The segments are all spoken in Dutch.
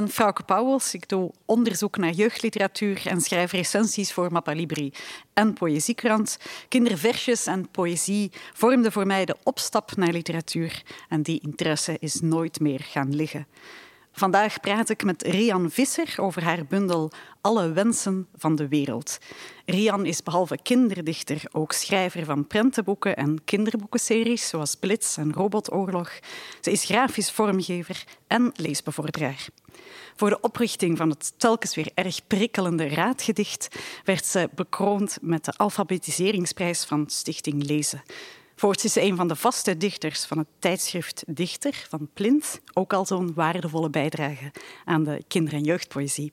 Ben Frauke Pauwels. Ik doe onderzoek naar jeugdliteratuur en schrijf recensies voor Mappa Libri en Poëziekrant. Kinderversjes en poëzie vormden voor mij de opstap naar literatuur en die interesse is nooit meer gaan liggen. Vandaag praat ik met Rian Visser over haar bundel Alle wensen van de wereld. Rian is behalve kinderdichter ook schrijver van prentenboeken en kinderboekenseries zoals Blitz en Robotoorlog. Ze is grafisch vormgever en leesbevorderaar. Voor de oprichting van het telkens weer erg prikkelende raadgedicht werd ze bekroond met de alfabetiseringsprijs van Stichting Lezen. Voorts is ze een van de vaste dichters van het tijdschrift Dichter van Plint. Ook al zo'n waardevolle bijdrage aan de kinder- en jeugdpoëzie.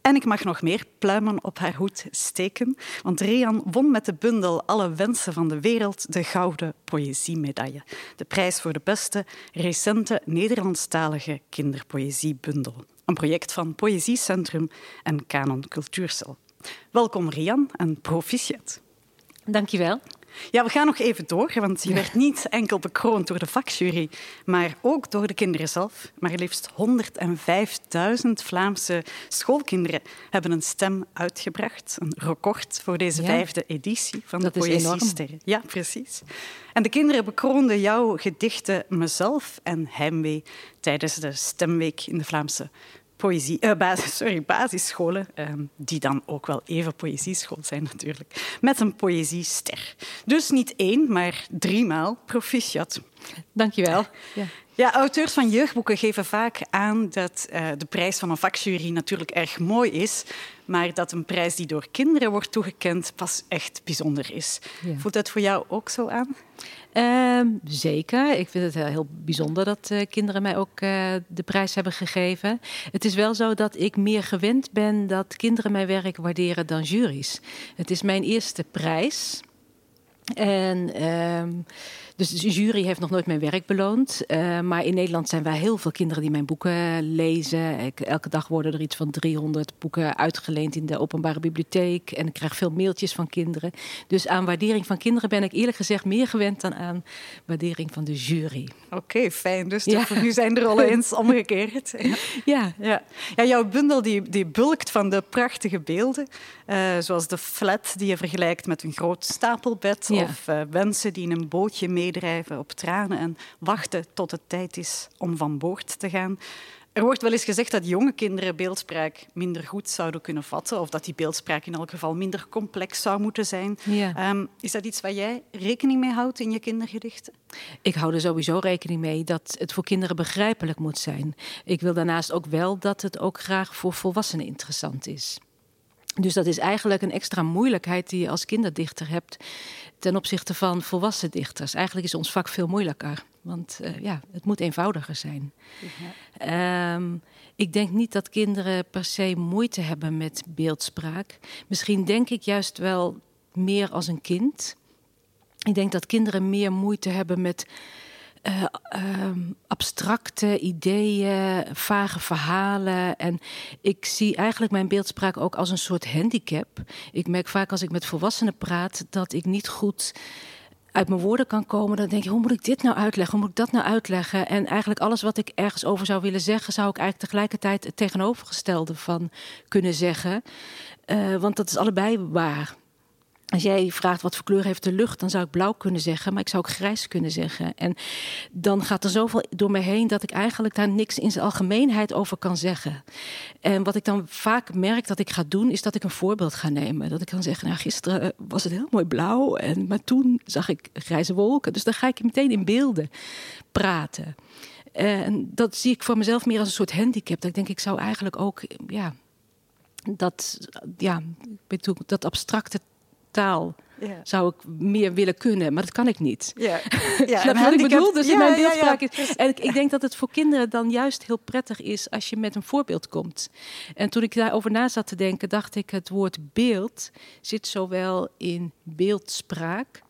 En ik mag nog meer pluimen op haar hoed steken, want Rian won met de bundel Alle wensen van de wereld de Gouden Poëziemedaille. De prijs voor de beste recente Nederlandstalige kinderpoëziebundel. Een project van Poëziecentrum en Canon Cultuurcel. Welkom Rian en proficiat. Dankjewel. Ja, we gaan nog even door, want je werd niet enkel bekroond door de vakjury, maar ook door de kinderen zelf. Maar liefst 105.000 Vlaamse schoolkinderen hebben een stem uitgebracht. Een record voor deze vijfde editie van dat de Poëziesterren. Ja, precies. En de kinderen bekroonden jouw gedichten Mezelf en Heimwee tijdens de Stemweek in de Vlaamse poëzie, uh, basis, sorry, basisscholen, uh, die dan ook wel even poëzieschool zijn natuurlijk, met een poëziester. Dus niet één, maar driemaal proficiat. Dankjewel. Ja. Ja, auteurs van jeugdboeken geven vaak aan dat uh, de prijs van een vakjury natuurlijk erg mooi is, maar dat een prijs die door kinderen wordt toegekend pas echt bijzonder is. Ja. Voelt dat voor jou ook zo aan? Uh, zeker. Ik vind het heel bijzonder dat uh, kinderen mij ook uh, de prijs hebben gegeven. Het is wel zo dat ik meer gewend ben dat kinderen mijn werk waarderen dan juries. Het is mijn eerste prijs. En ehm, dus de jury heeft nog nooit mijn werk beloond. Uh, maar in Nederland zijn wij heel veel kinderen die mijn boeken lezen. Ik, elke dag worden er iets van 300 boeken uitgeleend in de openbare bibliotheek. En ik krijg veel mailtjes van kinderen. Dus aan waardering van kinderen ben ik eerlijk gezegd meer gewend dan aan waardering van de jury. Oké, okay, fijn. Dus ja. nu zijn de rollen eens omgekeerd. Ja. Ja. ja. jouw bundel die, die bulkt van de prachtige beelden. Uh, zoals de flat die je vergelijkt met een groot stapelbed. Ja. Of uh, wensen die in een bootje mee op tranen en wachten tot het tijd is om van boord te gaan. Er wordt wel eens gezegd dat jonge kinderen beeldspraak minder goed zouden kunnen vatten, of dat die beeldspraak in elk geval minder complex zou moeten zijn. Ja. Um, is dat iets waar jij rekening mee houdt in je kindergedichten? Ik hou er sowieso rekening mee dat het voor kinderen begrijpelijk moet zijn. Ik wil daarnaast ook wel dat het ook graag voor volwassenen interessant is. Dus dat is eigenlijk een extra moeilijkheid die je als kinderdichter hebt ten opzichte van volwassen dichters. Eigenlijk is ons vak veel moeilijker, want uh, ja, het moet eenvoudiger zijn. Ja. Um, ik denk niet dat kinderen per se moeite hebben met beeldspraak. Misschien denk ik juist wel meer als een kind. Ik denk dat kinderen meer moeite hebben met uh, uh, abstracte ideeën, vage verhalen. En ik zie eigenlijk mijn beeldspraak ook als een soort handicap. Ik merk vaak als ik met volwassenen praat dat ik niet goed uit mijn woorden kan komen, dan denk je, hoe moet ik dit nou uitleggen? Hoe moet ik dat nou uitleggen? En eigenlijk alles wat ik ergens over zou willen zeggen, zou ik eigenlijk tegelijkertijd het tegenovergestelde van kunnen zeggen. Uh, want dat is allebei waar. Als jij vraagt wat voor kleur heeft de lucht, dan zou ik blauw kunnen zeggen, maar ik zou ook grijs kunnen zeggen. En dan gaat er zoveel door me heen dat ik eigenlijk daar niks in zijn algemeenheid over kan zeggen. En wat ik dan vaak merk dat ik ga doen, is dat ik een voorbeeld ga nemen. Dat ik kan zeggen, nou, gisteren was het heel mooi blauw, en, maar toen zag ik grijze wolken. Dus dan ga ik meteen in beelden praten. En dat zie ik voor mezelf meer als een soort handicap. Dat ik denk, ik zou eigenlijk ook ja, dat, ja, dat abstracte taal zou ik meer willen kunnen, maar dat kan ik niet. Ja, ja dat wat ik bedoel? Dus in mijn beeldspraak is. En ik, ik, denk dat het voor kinderen dan juist heel prettig is als je met een voorbeeld komt. En toen ik daarover na zat te denken, dacht ik: het woord beeld zit zowel in beeldspraak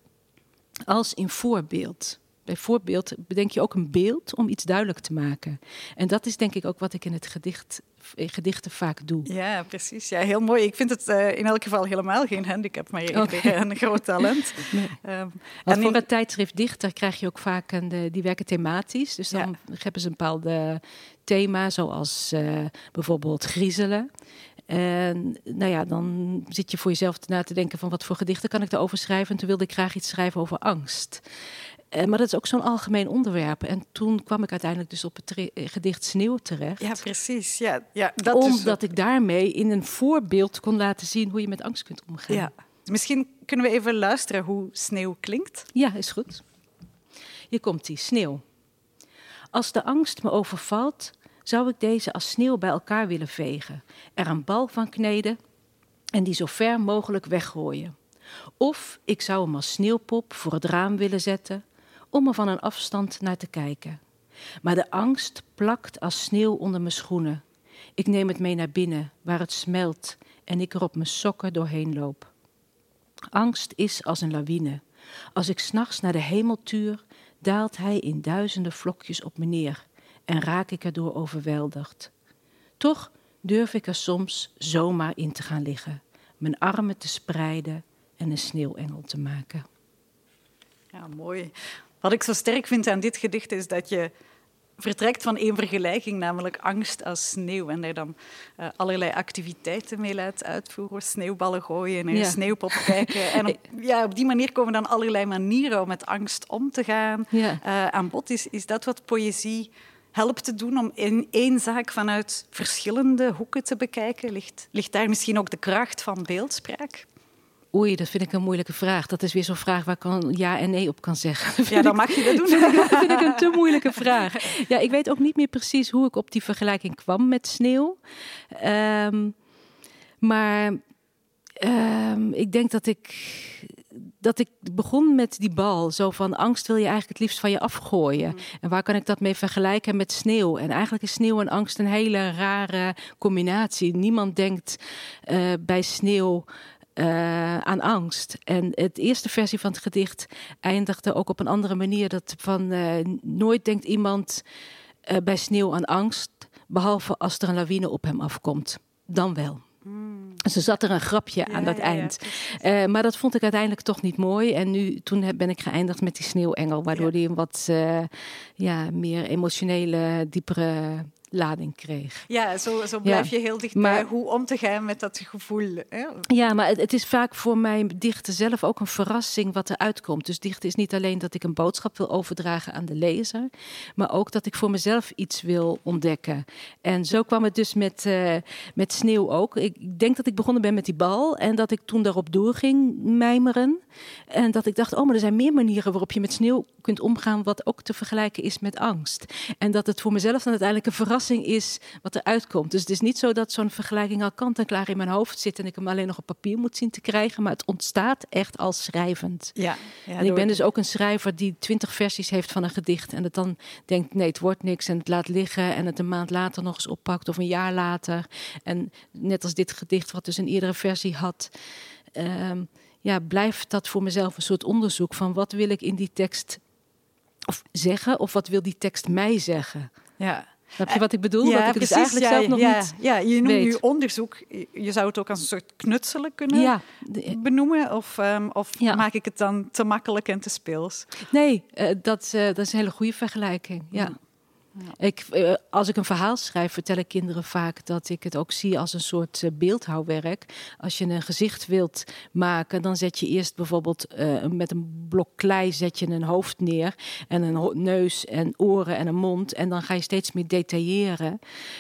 als in voorbeeld. Bij voorbeeld bedenk je ook een beeld om iets duidelijk te maken. En dat is denk ik ook wat ik in het gedicht in gedichten vaak doe. Ja, precies. Ja, heel mooi. Ik vind het uh, in elk geval helemaal geen handicap, maar okay. een groot talent. Nee. Um, en voor het tijdschrift Dichter krijg je ook vaak een, de, die werken thematisch. Dus dan ja. hebben ze een bepaalde thema, zoals uh, bijvoorbeeld griezelen. En nou ja, dan zit je voor jezelf na te denken van wat voor gedichten kan ik daarover schrijven. En toen wilde ik graag iets schrijven over angst. Uh, maar dat is ook zo'n algemeen onderwerp. En toen kwam ik uiteindelijk dus op het eh, gedicht Sneeuw terecht. Ja, precies. Ja, ja, dat Omdat ik daarmee in een voorbeeld kon laten zien hoe je met angst kunt omgaan. Ja. Misschien kunnen we even luisteren hoe sneeuw klinkt. Ja, is goed. Hier komt die sneeuw. Als de angst me overvalt, zou ik deze als sneeuw bij elkaar willen vegen, er een bal van kneden en die zo ver mogelijk weggooien. Of ik zou hem als sneeuwpop voor het raam willen zetten, om er van een afstand naar te kijken. Maar de angst plakt als sneeuw onder mijn schoenen. Ik neem het mee naar binnen, waar het smelt en ik er op mijn sokken doorheen loop. Angst is als een lawine. Als ik s'nachts naar de hemel tuur, daalt hij in duizenden vlokjes op me neer en raak ik erdoor overweldigd. Toch durf ik er soms zomaar in te gaan liggen, mijn armen te spreiden en een sneeuwengel te maken. Ja, mooi. Wat ik zo sterk vind aan dit gedicht is dat je vertrekt van één vergelijking, namelijk angst als sneeuw. En daar dan uh, allerlei activiteiten mee laat uitvoeren. Sneeuwballen gooien, ja. sneeuwpop kijken. En op, ja, op die manier komen dan allerlei manieren om met angst om te gaan ja. uh, aan bod. Is, is dat wat poëzie helpt te doen om in één zaak vanuit verschillende hoeken te bekijken? Ligt, ligt daar misschien ook de kracht van beeldspraak? Oei, dat vind ik een moeilijke vraag. Dat is weer zo'n vraag waar ik kan ja en nee op kan zeggen. Ja, dan mag je dat doen. Dat vind ik een te moeilijke vraag. Ja, ik weet ook niet meer precies hoe ik op die vergelijking kwam met sneeuw. Um, maar um, ik denk dat ik, dat ik begon met die bal. Zo van angst wil je eigenlijk het liefst van je afgooien. Mm. En waar kan ik dat mee vergelijken met sneeuw? En eigenlijk is sneeuw en angst een hele rare combinatie. Niemand denkt uh, bij sneeuw uh, aan angst. En het eerste versie van het gedicht eindigde ook op een andere manier. Dat van uh, nooit denkt iemand uh, bij sneeuw aan angst, behalve als er een lawine op hem afkomt. Dan wel. Mm. Dus er zat er een grapje ja, aan dat ja, eind. Ja, maar dat vond ik uiteindelijk toch niet mooi. En nu, toen ben ik geëindigd met die sneeuwengel, waardoor die een wat ja, meer emotionele, diepere lading kreeg. Ja, zo, zo blijf je heel dicht bij hoe om te gaan met dat gevoel. Hè? Ja, maar het, het, is vaak voor mijn dichten zelf ook een verrassing wat er uitkomt. Dus dichten is niet alleen dat ik een boodschap wil overdragen aan de lezer, maar ook dat ik voor mezelf iets wil ontdekken. En zo kwam het dus met, uh, met sneeuw ook. Ik denk dat ik begonnen ben met die bal en dat ik toen daarop doorging mijmeren. En dat ik dacht, oh, maar er zijn meer manieren waarop je met sneeuw kunt omgaan, wat ook te vergelijken is met angst. En dat het voor mezelf dan uiteindelijk een verrassing is wat er uitkomt. Dus het is niet zo dat zo'n vergelijking al kant en klaar in mijn hoofd zit en ik hem alleen nog op papier moet zien te krijgen, maar het ontstaat echt als schrijvend. Ja, ja en ik ben dus ook een schrijver die twintig versies heeft van een gedicht en het dan denkt nee, het wordt niks en het laat liggen en het een maand later nog eens oppakt of een jaar later. En net als dit gedicht wat dus een eerdere versie had. Um, ja, blijft dat voor mezelf een soort onderzoek van wat wil ik in die tekst of zeggen of wat wil die tekst mij zeggen. Ja. Snap je wat ik bedoel? Ja, dat ik dus eigenlijk zelf nog ja, niet Ja, je noemt nu onderzoek. Je zou het ook als een soort knutselen kunnen benoemen? Of, um, of maak ik het dan te makkelijk en te speels? Nee, uh, dat, uh, dat is een hele goede vergelijking. Ja. Ik, eh, als ik een verhaal schrijf, vertellen kinderen vaak dat ik het ook zie als een soort uh, beeldhouwwerk. Als je een gezicht wilt maken, dan zet je eerst bijvoorbeeld uh, met een blok klei zet je een hoofd neer en een neus en oren en een mond. En dan ga je steeds meer detailleren.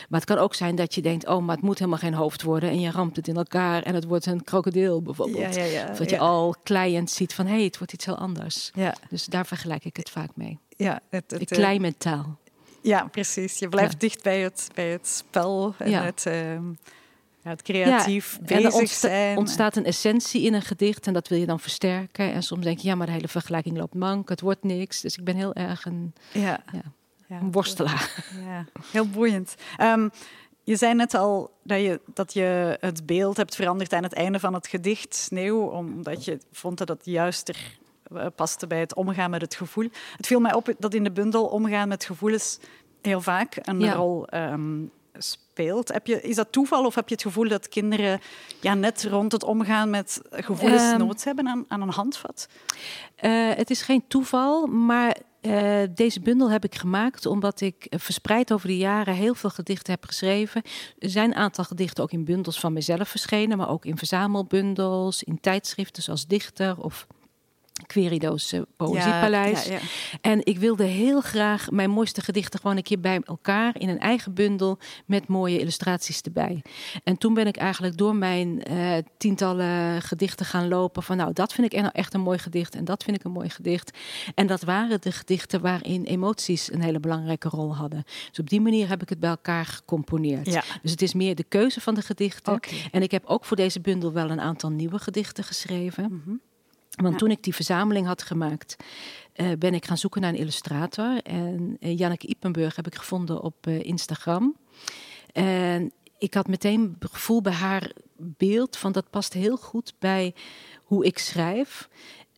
Maar het kan ook zijn dat je denkt, oh, maar het moet helemaal geen hoofd worden. En je ramt het in elkaar en het wordt een krokodil bijvoorbeeld. Ja, ja, ja, of dat je al kleiend ziet van, hé, hey, het wordt iets heel anders. Dus daar vergelijk ik het vaak mee. Ja, het, het, ik klei met taal. Ja, precies. Je blijft dicht bij het, bij het spel en het, uh, het creatief bezig er ontsta zijn. ontstaat een essentie in een gedicht en dat wil je dan versterken. En soms denk je, ja, maar de hele vergelijking loopt mank, het wordt niks. Dus ik ben heel erg een, ja. ja, Ja, een worstelaar. Ja, heel boeiend. Ehm, je zei net al dat je, dat je het beeld hebt veranderd aan het einde van het gedicht Sneeuw, omdat je vond dat het juister paste bij het omgaan met het gevoel. Het viel mij op dat in de bundel omgaan met gevoelens heel vaak een Ja. rol ehm, speelt. Heb je, is dat toeval of heb je het gevoel dat kinderen ja, net rond het omgaan met gevoelens Ehm. nood hebben aan, aan een handvat? Eh, het is geen toeval, maar eh, deze bundel heb ik gemaakt omdat ik eh, verspreid over de jaren heel veel gedichten heb geschreven. Er zijn een aantal gedichten ook in bundels van mezelf verschenen, maar ook in verzamelbundels, in tijdschriften zoals Dichter of Querido's eh, Poëziepaleis. Ja, ja, ja. En ik wilde heel graag mijn mooiste gedichten gewoon een keer bij elkaar in een eigen bundel met mooie illustraties erbij. En toen ben ik eigenlijk door mijn eh, tientallen gedichten gaan lopen van nou, dat vind ik echt een mooi gedicht en dat vind ik een mooi gedicht. En dat waren de gedichten waarin emoties een hele belangrijke rol hadden. Dus op die manier heb ik het bij elkaar gecomponeerd. Dus het is meer de keuze van de gedichten. En ik heb ook voor deze bundel wel een aantal nieuwe gedichten geschreven. Mhm. Want Ja. toen ik die verzameling had gemaakt, eh, ben ik gaan zoeken naar een illustrator. En eh, Janneke Ippenburg heb ik gevonden op eh, Instagram. En ik had meteen het gevoel bij haar beeld van dat past heel goed bij hoe ik schrijf.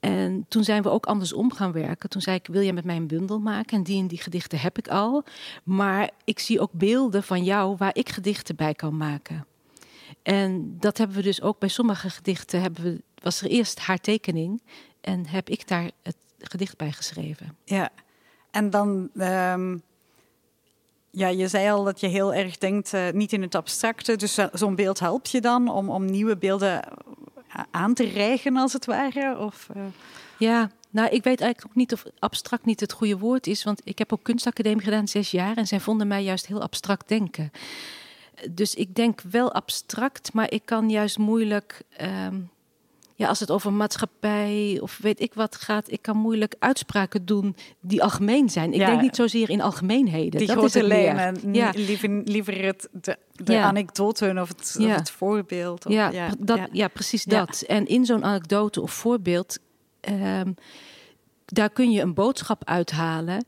En toen zijn we ook andersom gaan werken. Toen zei ik, wil je met mij een bundel maken? En die en die gedichten heb ik al. Maar ik zie ook beelden van jou waar ik gedichten bij kan maken. En dat hebben we dus ook bij sommige gedichten. Hebben we, was er eerst haar tekening en heb ik daar het gedicht bij geschreven. Ja, en dan, ehm, ja, je zei al dat je heel erg denkt eh, niet in het abstracte. Dus zo- zo'n beeld helpt je dan om, om nieuwe beelden eh, aan te rijgen, als het ware? Of, eh, Ja, nou, ik weet eigenlijk ook niet of abstract niet het goede woord is. Want ik heb ook kunstacademie gedaan, zes jaar. En zij vonden mij juist heel abstract denken. Dus ik denk wel abstract, maar ik kan juist moeilijk. ehm, ja, als het over maatschappij of weet ik wat gaat, ik kan moeilijk uitspraken doen die algemeen zijn. Ik Ja. denk niet zozeer in algemeenheden. die dat is grote Ja. liever, liever het, de, de Ja. anekdote of het, of Ja. het voorbeeld. Of, Ja, dat, ja. precies dat. En in zo'n anekdote of voorbeeld, ehm, daar kun je een boodschap uithalen.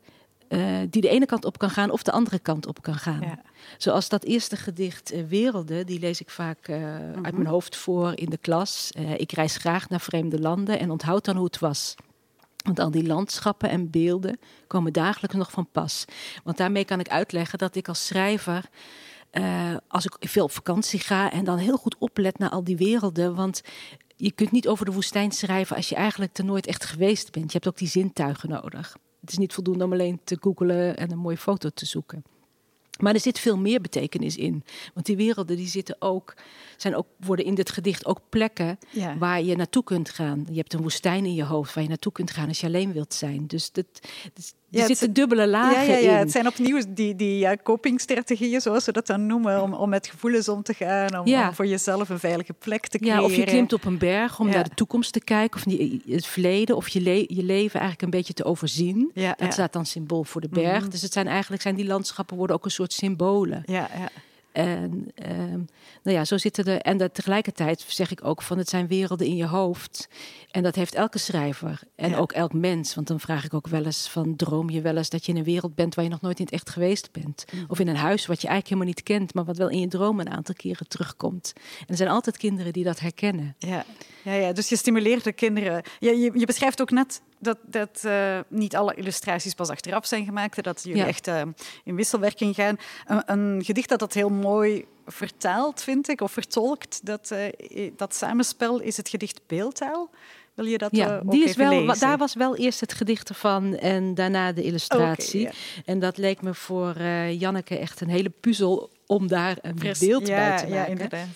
Eh, die de ene kant op kan gaan of de andere kant op kan gaan. Ja. Zoals dat eerste gedicht eh, Werelden, die lees ik vaak eh, Mhm. uit mijn hoofd voor in de klas. Ik reis graag naar vreemde landen en onthoud dan hoe het was. Want al die landschappen en beelden komen dagelijks nog van pas. Want daarmee kan ik uitleggen dat ik als schrijver, als ik veel op vakantie ga en dan heel goed oplet naar al die werelden. Want je kunt niet over de woestijn schrijven als je eigenlijk er nooit echt geweest bent. Je hebt ook die zintuigen nodig. Het is niet voldoende om alleen te googelen en een mooie foto te zoeken. Maar er zit veel meer betekenis in. Want die werelden die zitten ook, zijn ook, worden in dit gedicht ook plekken Ja. waar je naartoe kunt gaan. Je hebt een woestijn in je hoofd waar je naartoe kunt gaan als je alleen wilt zijn. Dus dat, dus, er het zitten dubbele lagen Ja, ja, ja, in. het zijn opnieuw die, die ja, copingstrategieën, zoals ze dat dan noemen, om, om met gevoelens om te gaan, om, Ja. om voor jezelf een veilige plek te creëren. Ja, of je klimt op een berg om naar de toekomst te kijken, of die- het verleden, of je, le- je leven eigenlijk een beetje te overzien. Ja, Dat staat dan symbool voor de berg. Mhm. Dus het zijn eigenlijk zijn die landschappen worden ook een soort symbolen. Ja, ja. En ehm, nou ja, zo zitten er. En dat tegelijkertijd zeg ik ook van het zijn werelden in je hoofd. En dat heeft elke schrijver. En Ja. ook elk mens. Want dan vraag ik ook wel eens van droom je wel eens dat je in een wereld bent waar je nog nooit in het echt geweest bent. Mhm. Of in een huis wat je eigenlijk helemaal niet kent, maar wat wel in je droom een aantal keren terugkomt. En er zijn altijd kinderen die dat herkennen. Ja, ja, ja, dus je stimuleert de kinderen. Je beschrijft ook net dat, dat eh, niet alle illustraties pas achteraf zijn gemaakt, dat jullie Ja. echt eh, in wisselwerking gaan. Een, een gedicht dat dat heel mooi vertaalt, vind ik, of vertolkt, dat, eh, dat samenspel is het gedicht Beeldtaal. Wil je dat Ja, ook die is even wel, lezen? daar was wel eerst het gedicht ervan en daarna de illustratie. Ja. En dat leek me voor eh, Janneke echt een hele puzzel om daar een Pres- beeld ja, bij te maken. Ja, inderdaad.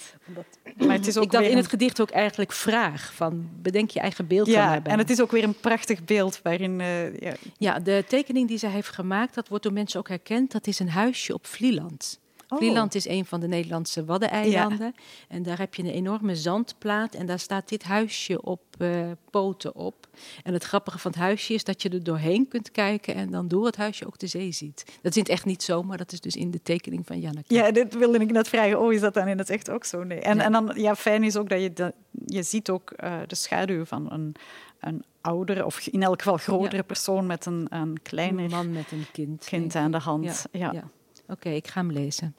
Maar het is ook ik dat weer in het gedicht ook eigenlijk vraag van bedenk je eigen beeld Ja, daarbij. en het is ook weer een prachtig beeld waarin... eh, ja. Ja, de tekening die zij heeft gemaakt, dat wordt door mensen ook herkend. Dat is een huisje op Vlieland. Oh. Vlieland is een van de Nederlandse Waddeneilanden. En daar heb je een enorme zandplaat en daar staat dit huisje op uh, poten op. En het grappige van het huisje is dat je er doorheen kunt kijken en dan door het huisje ook de zee ziet. Dat het echt niet zo, maar dat is dus in de tekening van Janneke. Ja, dit wilde ik net vragen. Oh, is dat dan in het echt ook zo? Nee. En, en dan, ja, fijn is ook dat je, je ziet ook uh, de schaduw van een, een oudere, of in elk geval grotere persoon met een, een kleiner man met een kind, kind aan de hand. Ja. ja. Oké, ik ga hem lezen.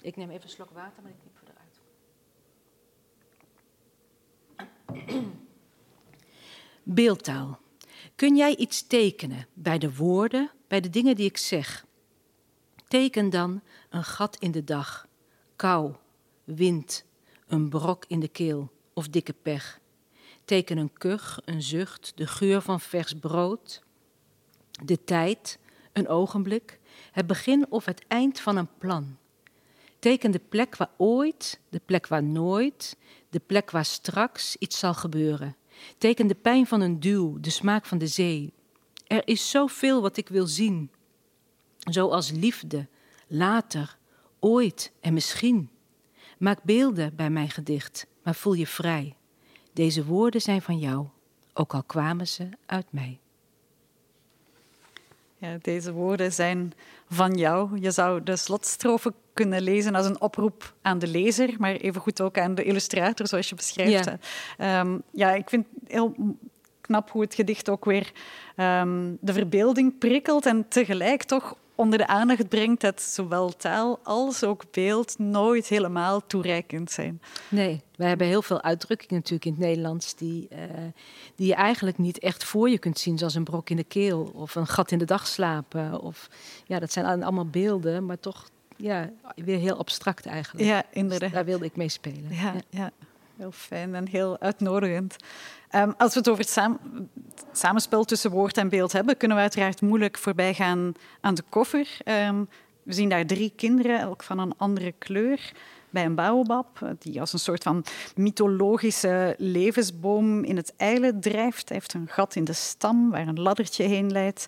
Ik neem even een slok water, maar ik knip voor eruit. Beeldtaal. Kun jij iets tekenen bij de woorden, bij de dingen die ik zeg? Teken dan een gat in de dag, kou, wind, een brok in de keel of dikke pech. Teken een kuch, een zucht, de geur van vers brood, de tijd, een ogenblik, het begin of het eind van een plan. Teken de plek waar ooit, de plek waar nooit, de plek waar straks iets zal gebeuren. Teken de pijn van een duw, de smaak van de zee. Er is zoveel wat ik wil zien, zoals liefde, later, ooit en misschien. Maak beelden bij mijn gedicht, maar voel je vrij. Deze woorden zijn van jou, ook al kwamen ze uit mij. Ja, deze woorden zijn van jou. Je zou de slotstrofe kunnen lezen als een oproep aan de lezer, maar evengoed ook aan de illustrator, zoals je beschrijft. Ja, ehm, ja ik vind het heel knap hoe het gedicht ook weer ehm, de verbeelding prikkelt en tegelijk toch onder de aandacht brengt dat zowel taal als ook beeld nooit helemaal toereikend zijn. Nee, we hebben heel veel uitdrukkingen natuurlijk in het Nederlands die, uh, die je eigenlijk niet echt voor je kunt zien, zoals een brok in de keel of een gat in de dag slapen. Of, ja, dat zijn allemaal beelden, maar toch ja, weer heel abstract eigenlijk. Ja, inderdaad. Dus daar wilde ik mee spelen. ja. ja. Heel fijn en heel uitnodigend. Um, als we het over het, samenspel tussen woord en beeld hebben, kunnen we uiteraard moeilijk voorbij gaan aan de koffer. Um, we zien daar drie kinderen, elk van een andere kleur, bij een baobab, die als een soort van mythologische levensboom in het eilen drijft. Hij heeft een gat in de stam waar een laddertje heen leidt.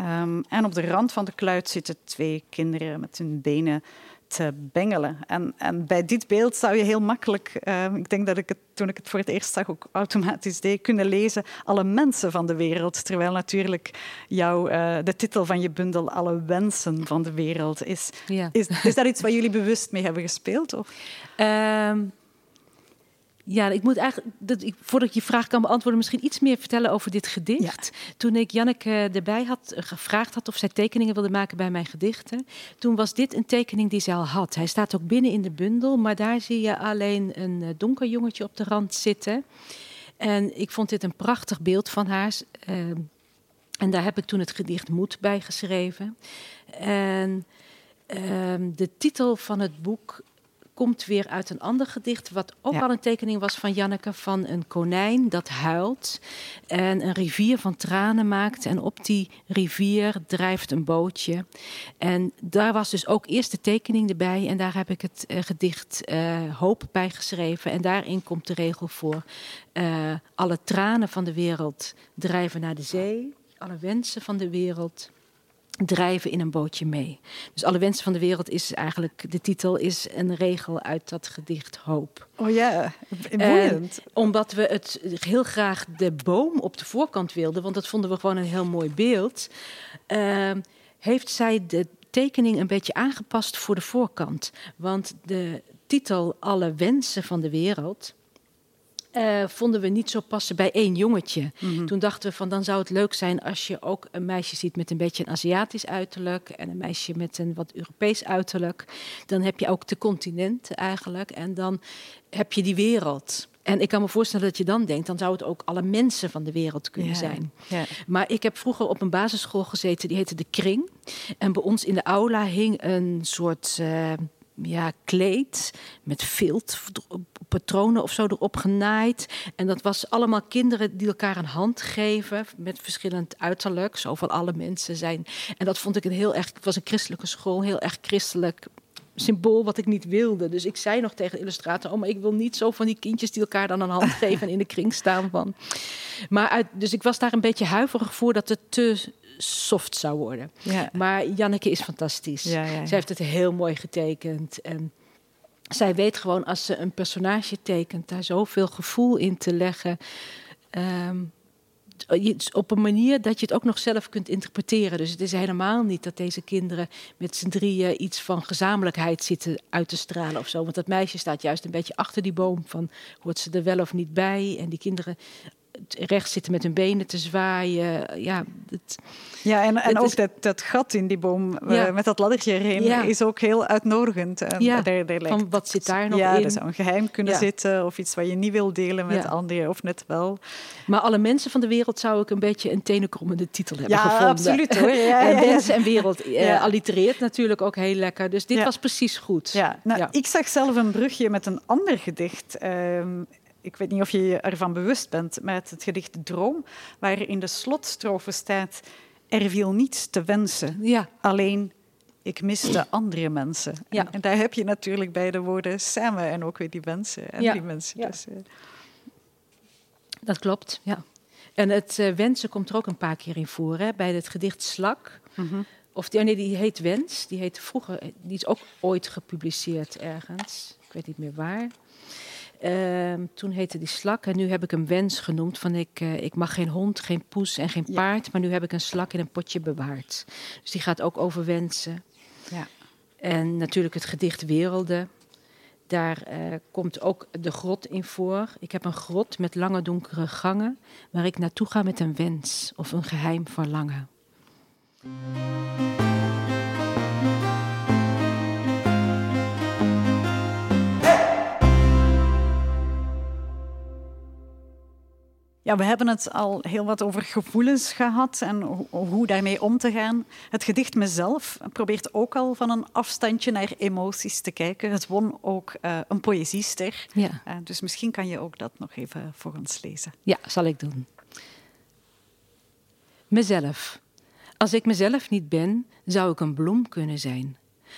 Um, en op de rand van de kluit zitten twee kinderen met hun benen te bengelen. En, en bij dit beeld zou je heel makkelijk, uh, ik denk dat ik het toen ik het voor het eerst zag ook automatisch deed, kunnen lezen alle mensen van de wereld. Terwijl natuurlijk jouw, uh, de titel van je bundel alle wensen van de wereld is. Ja. Is, is dat iets waar jullie bewust mee hebben gespeeld? Of? Um ja, ik moet eigenlijk, dat ik, voordat ik je vraag kan beantwoorden, misschien iets meer vertellen over dit gedicht. Toen ik Janneke erbij had eh, gevraagd had of zij tekeningen wilde maken bij mijn gedichten, toen was dit een tekening die zij al had. Hij staat ook binnen in de bundel, maar daar zie je alleen een eh, donker jongetje op de rand zitten. En ik vond dit een prachtig beeld van haar. Ehm, en daar heb ik toen het gedicht Moed bij geschreven. En ehm, de titel van het boek komt weer uit een ander gedicht, wat ook al een tekening was van Janneke, van een konijn dat huilt en een rivier van tranen maakt. En op die rivier drijft een bootje. En daar was dus ook eerst de tekening erbij en daar heb ik het uh, gedicht uh, Hoop bij geschreven. En daarin komt de regel voor, uh, alle tranen van de wereld drijven naar de zee, alle wensen van de wereld drijven in een bootje mee. Dus alle wensen van de wereld is eigenlijk, de titel is een regel uit dat gedicht Hoop. Oh ja, boeiend. omdat we het heel graag de boom op de voorkant wilden, want dat vonden we gewoon een heel mooi beeld, uh, heeft zij de tekening een beetje aangepast voor de voorkant. Want de titel Alle wensen van de wereld uh, vonden we niet zo passen bij één jongetje. Mhm. Toen dachten we van dan zou het leuk zijn als je ook een meisje ziet met een beetje een Aziatisch uiterlijk en een meisje met een wat Europees uiterlijk. Dan heb je ook de continenten eigenlijk en dan heb je die wereld. En ik kan me voorstellen dat je dan denkt, dan zou het ook alle mensen van de wereld kunnen zijn. Ja. Maar ik heb vroeger op een basisschool gezeten, die heette De Kring. En bij ons in de aula hing een soort uh, ja, kleed met vilt, patronen of zo erop genaaid. En dat was allemaal kinderen die elkaar een hand geven met verschillend uiterlijk. Zo van alle mensen zijn. En dat vond ik een heel erg, het was een christelijke school, heel erg christelijk symbool wat ik niet wilde. Dus ik zei nog tegen de illustrator: Oh, maar ik wil niet zo van die kindjes die elkaar dan een hand geven en in de kring staan van. Maar uit, dus ik was daar een beetje huiverig voor dat het te soft zou worden. Ja. Maar Janneke is fantastisch. Ja, ja, ja. Zij heeft het heel mooi getekend. En zij weet gewoon als ze een personage tekent, daar zoveel gevoel in te leggen. Ehm, op een manier dat je het ook nog zelf kunt interpreteren. Dus het is helemaal niet dat deze kinderen met z'n drieën iets van gezamenlijkheid zitten uit te stralen of zo. Want dat meisje staat juist een beetje achter die boom van hoort ze er wel of niet bij. En die kinderen rechts zitten met hun benen te zwaaien. Ja, het, Ja, en, en ook is- dat, dat gat in die boom eh, Ja. met dat laddertje Ja. is ook heel uitnodigend. En Ja, daar, van wat zit daar nog ja, in? er zou een geheim kunnen Ja. zitten of iets wat je niet wil delen met Ja. anderen of net wel. Maar alle mensen van de wereld zou ik een beetje een tenenkrommende titel hebben Ja, gevonden. absoluut, hoor. Ja, en ja, ja. mensen en wereld eh, Ja. allitereert natuurlijk ook heel lekker. Dus dit Ja. was precies goed. Ja, nou, Ja. ik zag zelf een brugje met een ander gedicht. Ehm, ik weet niet of je je ervan bewust bent, met het gedicht Droom, waar in de slotstrofe staat: Er viel niets te wensen, Ja, alleen ik miste andere mensen. Ja. En, en daar heb je natuurlijk bij de woorden samen en ook weer die wensen en Ja. die mensen. Ja. Dus, eh, dat klopt. Ja. En het eh, wensen komt er ook een paar keer in voor. Hè? Bij het gedicht Slak. mhm. Of die, oh nee, die heet Wens. Die heette vroeger, die is ook ooit gepubliceerd ergens. Ik weet niet meer waar. Ehm, toen heette die slak en nu heb ik hem wens genoemd. Van ik, eh, ik mag geen hond, geen poes en geen Ja. paard. Maar nu heb ik een slak in een potje bewaard. Dus die gaat ook over wensen. Ja. En natuurlijk het gedicht Werelden. Daar eh, komt ook de grot in voor. Ik heb een grot met lange donkere gangen. Waar ik naartoe ga met een wens of een geheim verlangen. Ja, we hebben het al heel wat over gevoelens gehad en ho- hoe daarmee om te gaan. Het gedicht Mezelf probeert ook al van een afstandje naar emoties te kijken. Het won ook eh, een poëziester. Ja. Eh, dus misschien kan je ook dat nog even voor ons lezen. Ja, zal ik doen. Mezelf. Als ik mezelf niet ben, zou ik een bloem kunnen zijn.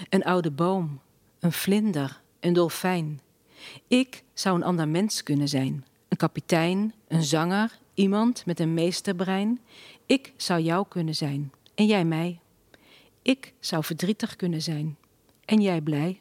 Een oude boom, een vlinder, een dolfijn. Ik zou een ander mens kunnen zijn. Een kapitein, een zanger, iemand met een meesterbrein. Ik zou jou kunnen zijn en jij mij. Ik zou verdrietig kunnen zijn en jij blij.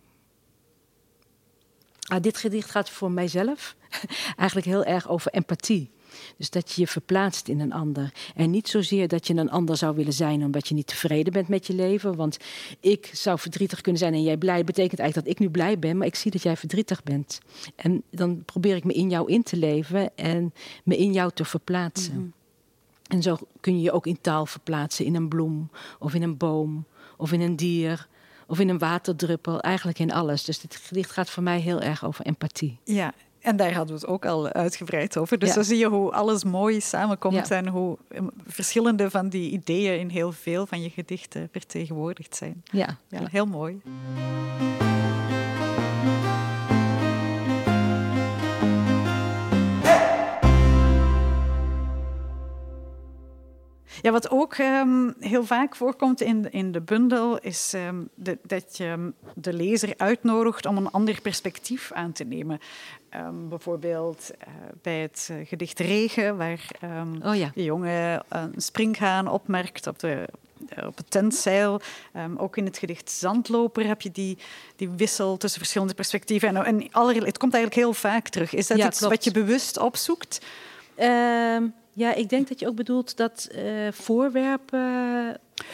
Ah, dit gedicht gaat voor mijzelf eigenlijk heel erg over empathie. Dus dat je je verplaatst in een ander. En niet zozeer dat je een ander zou willen zijn omdat je niet tevreden bent met je leven. Want ik zou verdrietig kunnen zijn en jij blij. betekent eigenlijk dat ik nu blij ben, maar ik zie dat jij verdrietig bent. En dan probeer ik me in jou in te leven en me in jou te verplaatsen. En zo kun je je ook in taal verplaatsen, in een bloem of in een boom of in een dier of in een waterdruppel. Eigenlijk in alles. Dus dit gedicht gaat voor mij heel erg over empathie. Ja, en daar hadden we het ook al uitgebreid over. Dus Ja. zo zie je hoe alles mooi samenkomt Ja. en hoe eh, verschillende van die ideeën in heel veel van je gedichten vertegenwoordigd zijn. Ja, Ja, heel mooi. Ja, wat ook ehm, heel vaak voorkomt in, in de bundel is ehm, de- dat je de lezer uitnodigt om een ander perspectief aan te nemen. Ehm, bijvoorbeeld eh, bij het eh, gedicht Regen, waar Oh ja. de jongen een springhaan opmerkt op, de, eh, op het tentzeil. Ook in het gedicht Zandloper heb je die, die wissel tussen verschillende perspectieven. En, en het komt eigenlijk heel vaak terug. Is dat Ja, iets klopt. wat je bewust opzoekt? Ja, ik denk dat je ook bedoelt dat eh, voorwerpen.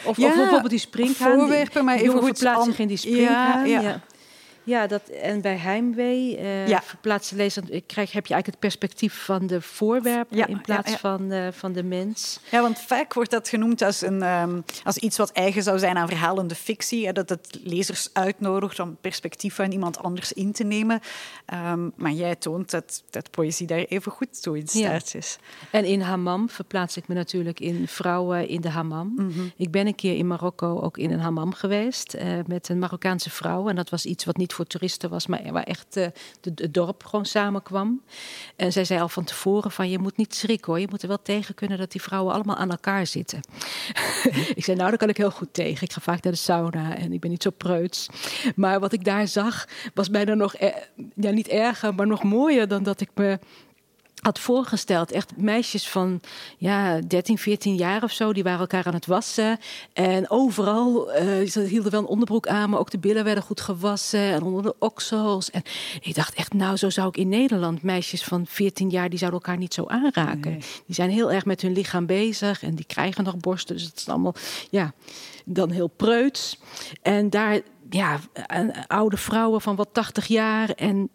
Of, Ja, of bijvoorbeeld die springhaan. voorwerpen, maar verplaatst an- zich in die springhaan. Ja, Ja, ja. Ja. dat, en bij Heimwee eh Ja. verplaatst de lezer, krijg, heb je eigenlijk het perspectief van de voorwerpen Ja, in plaats ja. Van, van de mens. Ja, want vaak wordt dat genoemd als, een, ehm, als iets wat eigen zou zijn aan verhalende fictie. Hè, dat het lezers uitnodigt om perspectief van iemand anders in te nemen. Ehm, maar jij toont dat, dat poëzie daar even goed toe in staat is. En in hammam verplaats ik me natuurlijk in vrouwen in de hammam. Mhm. Ik ben een keer in Marokko ook in een hammam geweest eh, met een Marokkaanse vrouw. En dat was iets wat niet voor toeristen was, maar waar echt uh, het dorp gewoon samenkwam. En zij zei al van tevoren van je moet niet schrikken hoor. Je moet er wel tegen kunnen dat die vrouwen allemaal aan elkaar zitten. ik zei nou, daar kan ik heel goed tegen. Ik ga vaak naar de sauna en ik ben niet zo preuts. Maar wat ik daar zag was bijna nog, ja niet erger, maar nog mooier dan dat ik me had voorgesteld. Echt meisjes van ja, 13, 14 jaar of zo, die waren elkaar aan het wassen. En overal, uh, ze hielden wel een onderbroek aan, maar ook de billen werden goed gewassen en onder de oksels. En ik dacht echt, nou, zo zou ik in Nederland meisjes van 14 jaar, die zouden elkaar niet zo aanraken. Die zijn heel erg met hun lichaam bezig en die krijgen nog borsten. Dus het is allemaal, ja, dan heel preuts. En daar, ja, oude vrouwen van wat 80 jaar en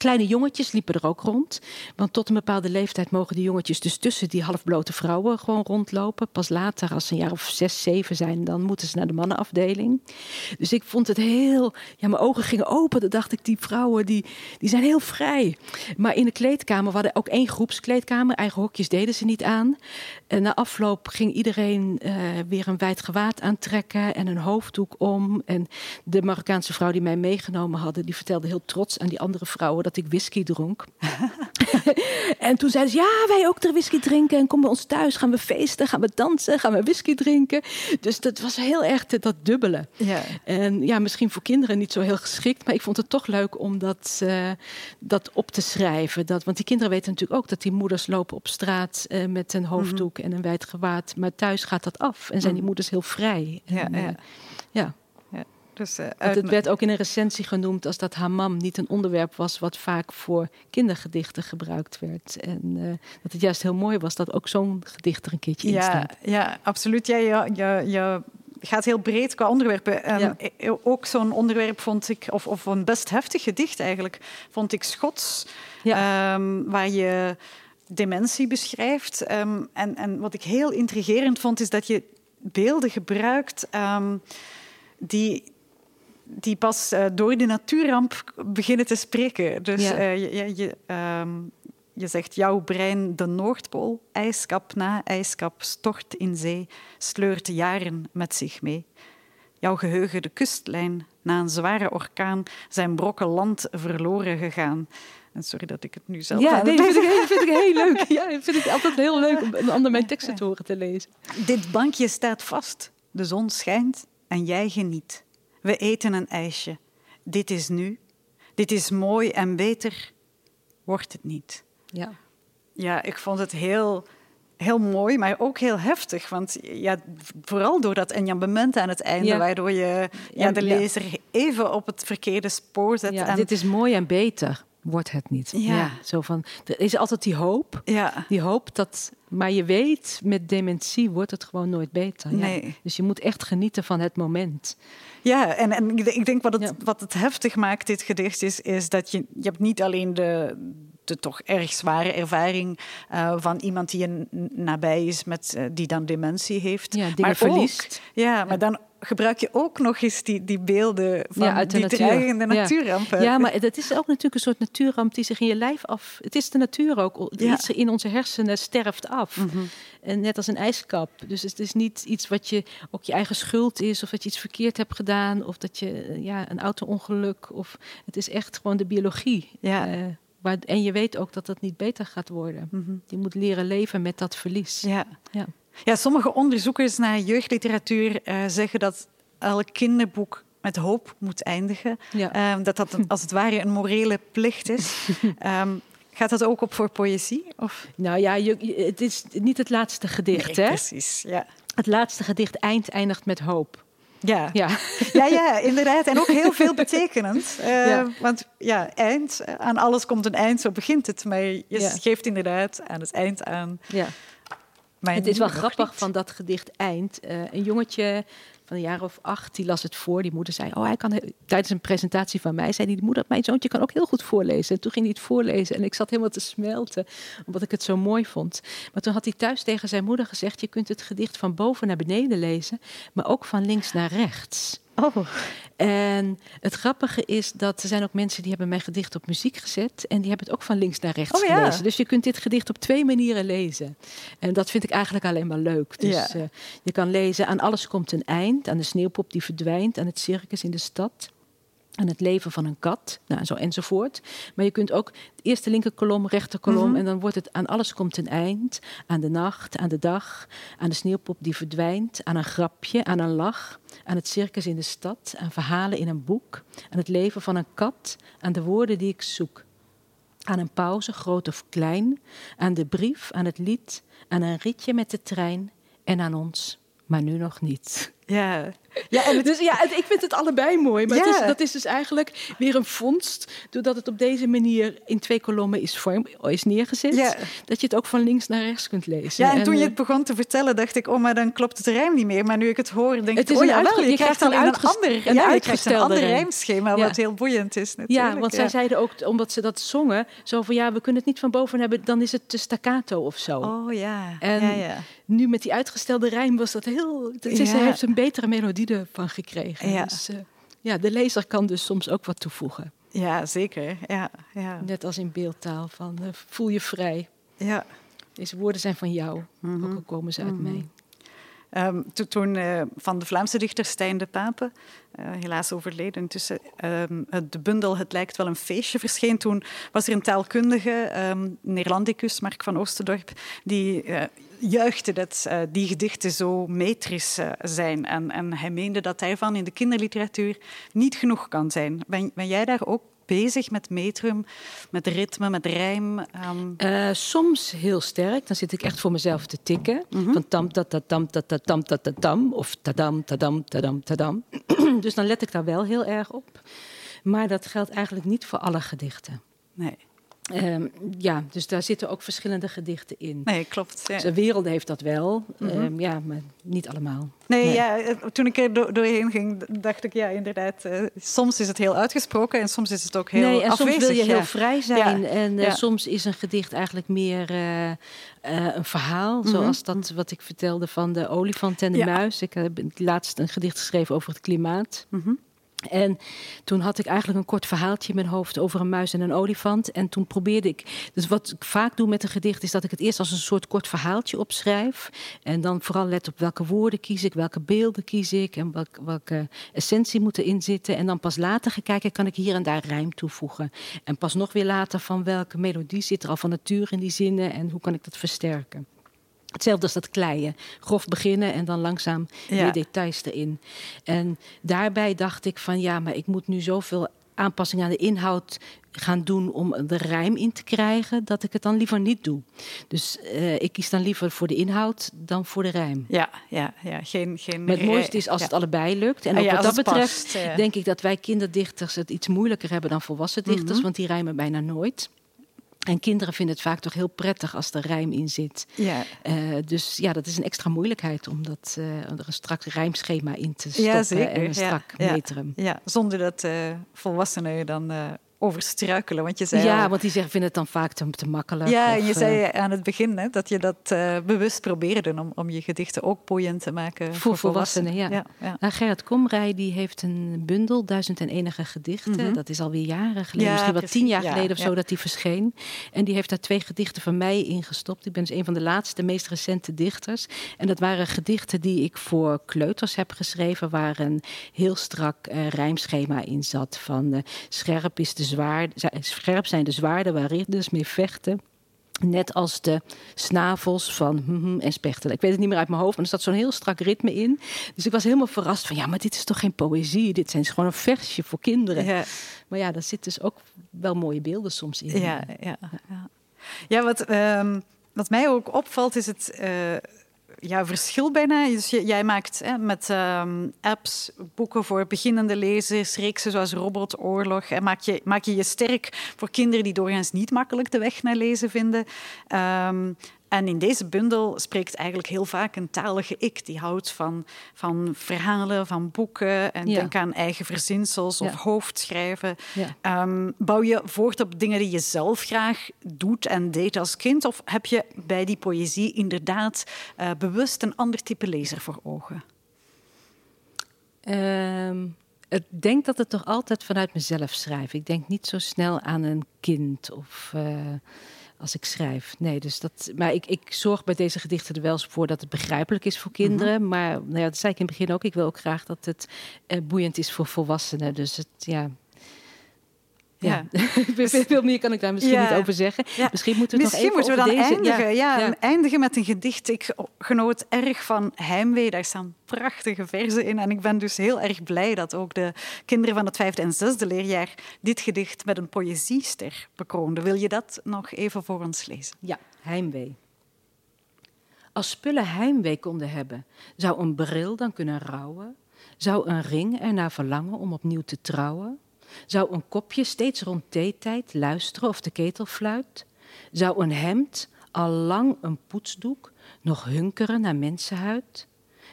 Kleine jongetjes liepen er ook rond. Want tot een bepaalde leeftijd mogen die jongetjes dus tussen die halfblote vrouwen gewoon rondlopen. Pas later, als ze een jaar of zes, zeven zijn, dan moeten ze naar de mannenafdeling. Dus ik vond het heel. Ja, mijn ogen gingen open. Dan dacht ik, die vrouwen die, die zijn heel vrij. Maar in de kleedkamer, we hadden ook één groepskleedkamer. Eigen hokjes deden ze niet aan. En na afloop ging iedereen uh, weer een wijd gewaad aantrekken en een hoofddoek om. En de Marokkaanse vrouw die mij meegenomen hadden, die vertelde heel trots aan die andere vrouwen dat ik whisky dronk. en toen zeiden ze, ja, wij ook ter whisky drinken. En kom bij ons thuis, gaan we feesten, gaan we dansen, gaan we whisky drinken. Dus dat was heel erg dat dubbele. Ja. En ja, misschien voor kinderen niet zo heel geschikt. Maar ik vond het toch leuk om dat, uh, dat op te schrijven. Dat, want die kinderen weten natuurlijk ook dat die moeders lopen op straat uh, met een hoofddoek mhm. en een wijd gewaad. Maar thuis gaat dat af en zijn die mhm. moeders heel vrij. En, ja, ja. Uh, ja. Dus, uh, het werd ook in een recensie genoemd als dat hamam niet een onderwerp was wat vaak voor kindergedichten gebruikt werd. En uh, dat het juist heel mooi was dat ook zo'n gedicht er een keertje in staat. Ja, absoluut. Ja, je, je, je gaat heel breed qua onderwerpen. Um, ja. Ook zo'n onderwerp vond ik, of, of een best heftig gedicht eigenlijk, vond ik Schots. Ja. Um, waar je dementie beschrijft. Um, en, en wat ik heel intrigerend vond, is dat je beelden gebruikt die die pas uh, door de natuurramp beginnen te spreken. Dus ja. uh, je, je, um, je, zegt jouw brein de Noordpool, ijskap na ijskap, stort in zee, sleurt jaren met zich mee. Jouw geheugen de kustlijn, na een zware orkaan, zijn brokken land verloren gegaan. En sorry dat ik het nu zelf Ja, nee, vind, ik, vind ik heel leuk. Ja, vind ik altijd heel leuk om een ander mijn teksten te horen te lezen. Dit bankje staat vast. De zon schijnt en jij geniet. We eten een ijsje. Dit is nu. Dit is mooi en beter wordt het niet. Ja. Ja, ik vond het heel, heel mooi, maar ook heel heftig. Want ja, vooral door dat enjambement aan het einde, waardoor je ja, de lezer even op het verkeerde spoor zet. Ja, dit is mooi en beter wordt het niet. Ja. zo van, er is altijd die hoop. Ja. Die hoop dat, maar je weet, met dementie wordt het gewoon nooit beter. Nee. Dus je moet echt genieten van het moment. Ja, en, en ik denk wat het, wat het heftig maakt, dit gedicht, is, is dat je, je hebt niet alleen de, de toch erg zware ervaring uh, van iemand die een nabij is, met, uh, die dan dementie heeft. Ja, maar verliest. Ook, ja, maar dan gebruik je ook nog eens die, die beelden van ja, uit de die natuur. dreigende natuurrampen. Ja. maar dat is ook natuurlijk een soort natuurramp die zich in je lijf af... Het is de natuur ook. Iets in onze hersenen sterft af. Mm -hmm. En net als een ijskap. Dus het is niet iets wat je ook je eigen schuld is... of dat je iets verkeerd hebt gedaan... of dat je ja, een auto-ongeluk... of het is echt gewoon de biologie. Ja. Uh, waar, en je weet ook dat dat niet beter gaat worden. Mm -hmm. Je moet leren leven met dat verlies. Ja. ja. Ja, sommige onderzoekers naar jeugdliteratuur uh, zeggen dat elk kinderboek met hoop moet eindigen. Ja. Um, dat dat een, als het ware een morele plicht is. um, gaat dat ook op voor poëzie? Of? Nou ja, je, het is niet het laatste gedicht, nee, hè? Precies, ja. Het laatste gedicht eind eindigt met hoop. Ja. Ja. ja, ja, inderdaad. En ook heel veel betekenend. Uh, ja. Want ja, eind, aan alles komt een eind, zo begint het. Maar je ja. geeft inderdaad aan het eind aan. Ja het is wel grappig van dat gedicht Eind. Uh, een jongetje van een jaar of acht, die las het voor. Die moeder zei, oh, hij kan tijdens een presentatie van mij, zei die moeder, mijn zoontje kan ook heel goed voorlezen. En toen ging hij het voorlezen en ik zat helemaal te smelten, omdat ik het zo mooi vond. Maar toen had hij thuis tegen zijn moeder gezegd, je kunt het gedicht van boven naar beneden lezen, maar ook van links naar rechts. Oh. En het grappige is dat er zijn ook mensen die hebben mijn gedicht op muziek gezet. En die hebben het ook van links naar rechts oh, gelezen. Dus je kunt dit gedicht op twee manieren lezen. En dat vind ik eigenlijk alleen maar leuk. Dus ja. uh, je kan lezen aan alles komt een eind. Aan de sneeuwpop die verdwijnt. Aan het circus in de stad. Aan het leven van een kat, nou, zo enzovoort. Maar je kunt ook de eerste linkerkolom, rechterkolom, Mhm. en dan wordt het aan alles komt een eind. Aan de nacht, aan de dag, aan de sneeuwpop die verdwijnt, aan een grapje, aan een lach, aan het circus in de stad, aan verhalen in een boek, aan het leven van een kat, aan de woorden die ik zoek. Aan een pauze, groot of klein, aan de brief, aan het lied, aan een ritje met de trein en aan ons, maar nu nog niet. Ja, ja en het, Dus ja, het- ik vind het allebei mooi. Maar het is, dat is dus eigenlijk weer een vondst. Doordat het op deze manier in twee kolommen is, vorm, is neergezet. Ja. Dat je het ook van links naar rechts kunt lezen. ja, en toen je eh, het begon te vertellen, dacht ik, oh, maar dan klopt het rijm niet meer. Maar nu ik het hoor, denk Het ik, is oh ja, wel, je, je krijgt dan een een ander, een ja, je krijgt een ander rijmschema, wat heel boeiend is natuurlijk. Ja, want zij zeiden ook, omdat ze dat zongen, zo van ja, we kunnen het niet van boven hebben, dan is het te staccato of zo. Oh ja, En ja, ja. Nu met die uitgestelde rijm was dat heel. Ze Ja. heeft een betere melodie ervan gekregen. Ja. Dus eh, ja, de lezer kan dus soms ook wat toevoegen. Ja, zeker. Ja, ja, Net als in beeldtaal van eh, voel je vrij. ja. Deze woorden zijn van jou, Mhm. ook al komen ze uit mij. Ehm, to- toen eh, van de Vlaamse dichter Stijn de Pape, eh, helaas overleden intussen, ehm, het- de bundel Het lijkt wel een feestje verscheen. Toen was er een taalkundige, ehm Neerlandicus, Mark van Oostendorp, die eh, juichte dat die gedichten zo metrisch zijn. En, en hij meende dat daarvan in de kinderliteratuur niet genoeg kan zijn. Ben jij daar ook bezig met metrum, met ritme, met rijm? Ehm, Eh, soms heel sterk, dan zit ik echt voor mezelf te tikken. Mhm. Van tam, ta, ta, tam, ta, ta, tam, ta, ta, tam. Of tadam, tadam, tadam, tadam. dus dan let ik daar wel heel erg op. Maar dat geldt eigenlijk niet voor alle gedichten. nee. Ehm, ja, dus daar zitten ook verschillende gedichten in. nee, klopt. Ja. Dus de wereld heeft dat wel, Mhm. Ehm, ja, maar niet allemaal. Nee, Nee. Ja, eh, toen ik er do- doorheen ging, dacht ik, ja, inderdaad. eh, soms is het heel uitgesproken en soms is het ook heel nee, en afwezig. soms wil je heel vrij zijn. Ja, En eh, soms is een gedicht eigenlijk meer een verhaal. Mhm. Zoals dat wat ik vertelde van de olifant en de muis. Ik heb laatst een gedicht geschreven over het klimaat. Mhm. En toen had ik eigenlijk een kort verhaaltje in mijn hoofd over een muis en een olifant. En toen probeerde ik. Dus wat ik vaak doe met een gedicht, is dat ik het eerst als een soort kort verhaaltje opschrijf. En dan vooral let op welke woorden kies ik, welke beelden kies ik en welk, welke essentie moet erin zitten. En dan pas later ga kijken, kan ik hier en daar rijm toevoegen. En pas nog weer later van welke melodie zit er al van nature in die zinnen en hoe kan ik dat versterken. Hetzelfde als dat kleien. Grof beginnen en dan langzaam Ja. weer details erin. En daarbij dacht ik van ja, maar ik moet nu zoveel aanpassingen aan de inhoud gaan doen om de rijm in te krijgen, dat ik het dan liever niet doe. Dus eh, ik kies dan liever voor de inhoud dan voor de rijm. Ja, ja, ja. Geen, geen Maar het rij- mooiste is als ja. het allebei lukt. En Ah ook ja, wat dat betreft past, denk ik dat wij kinderdichters het iets moeilijker hebben dan volwassen dichters, Mhm. want die rijmen bijna nooit. En kinderen vinden het vaak toch heel prettig als er rijm in zit. Ja. Eh, dus ja, dat is een extra moeilijkheid om dat, eh, er een strak rijmschema in te stoppen Ja, en een strak metrum. ja, zonder dat eh, volwassenen dan eh overstruikelen. Want je zei Ja, al- want die zeggen, vinden het dan vaak te, te makkelijk. ja, of, en je eh, zei aan het begin hè, dat je dat eh, bewust probeerde om, om je gedichten ook boeiend te maken voor, Voor volwassenen, ja. ja, ja. Nou, Gerrit Komrij die heeft een bundel, Duizend en Enige Gedichten. Mhm. Dat is alweer jaren geleden, Ja, misschien wel tien jaar Ja, geleden of zo dat die verscheen. En die heeft daar twee gedichten van mij in gestopt. Ik ben dus een van de laatste, meest recente dichters. En dat waren gedichten die ik voor kleuters heb geschreven, waar een heel strak eh, rijmschema in zat. Van scherp, is de zwaar, scherp zijn de zwaarden waar ridders mee vechten. Net als de snavels van mhm en spechtelen. Ik weet het niet meer uit mijn hoofd, maar er zat zo'n heel strak ritme in. Dus ik was helemaal verrast van, ja, maar dit is toch geen poëzie? Dit zijn gewoon een versje voor kinderen. Ja. Maar ja, daar zitten dus ook wel mooie beelden soms in. Ja, ja, ja. ja wat, ehm, wat mij ook opvalt is het eh, ja, verschil bijna. Dus jij maakt hè, met ehm, apps boeken voor beginnende lezers, reeksen zoals Robotoorlog. En maak je, maak je je sterk voor kinderen die doorgaans niet makkelijk de weg naar lezen vinden. Ehm, en in deze bundel spreekt eigenlijk heel vaak een talige ik. Die houdt van, van verhalen, van boeken. En Ja. denk aan eigen verzinsels of hoofdschrijven. Ja. Ehm, bouw je voort op dingen die je zelf graag doet en deed als kind? Of heb je bij die poëzie inderdaad eh, bewust een ander type lezer voor ogen? Ehm, ik denk dat het toch altijd vanuit mezelf schrijf. Ik denk niet zo snel aan een kind of eh, als ik schrijf. Nee, dus dat. Maar ik, ik zorg bij deze gedichten er wel eens voor dat het begrijpelijk is voor kinderen. Maar nou ja, dat zei ik in het begin ook. Ik wil ook graag dat het eh, boeiend is voor volwassenen. Dus het, ja, Ja. Veel meer kan ik daar misschien niet over zeggen. Misschien moeten we, misschien moeten we dan deze... eindigen. Ja, eindigen met een gedicht. Ik genoot erg van Heimwee. Daar staan prachtige verzen in. En ik ben dus heel erg blij dat ook de kinderen van het vijfde en zesde leerjaar dit gedicht met een poëziester bekroonden. Wil je dat nog even voor ons lezen? Ja, Heimwee. Als spullen heimwee konden hebben, zou een bril dan kunnen rouwen? Zou een ring ernaar verlangen om opnieuw te trouwen? Zou een kopje steeds rond theetijd luisteren of de ketel fluit? Zou een hemd, al lang een poetsdoek, nog hunkeren naar mensenhuid?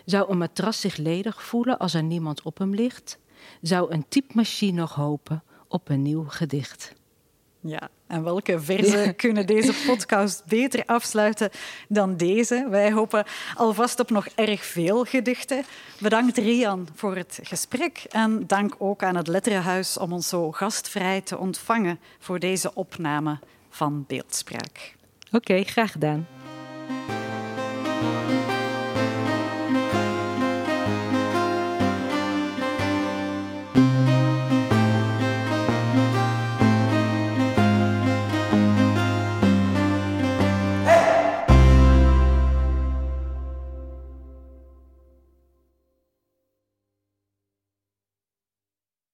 Zou een matras zich ledig voelen als er niemand op hem ligt? Zou een typemachine nog hopen op een nieuw gedicht? Ja, en welke verzen kunnen deze podcast beter afsluiten dan deze? Wij hopen alvast op nog erg veel gedichten. Bedankt Rian voor het gesprek en dank ook aan het Letterenhuis om ons zo gastvrij te ontvangen voor deze opname van Beeldspraak. Oké, graag gedaan.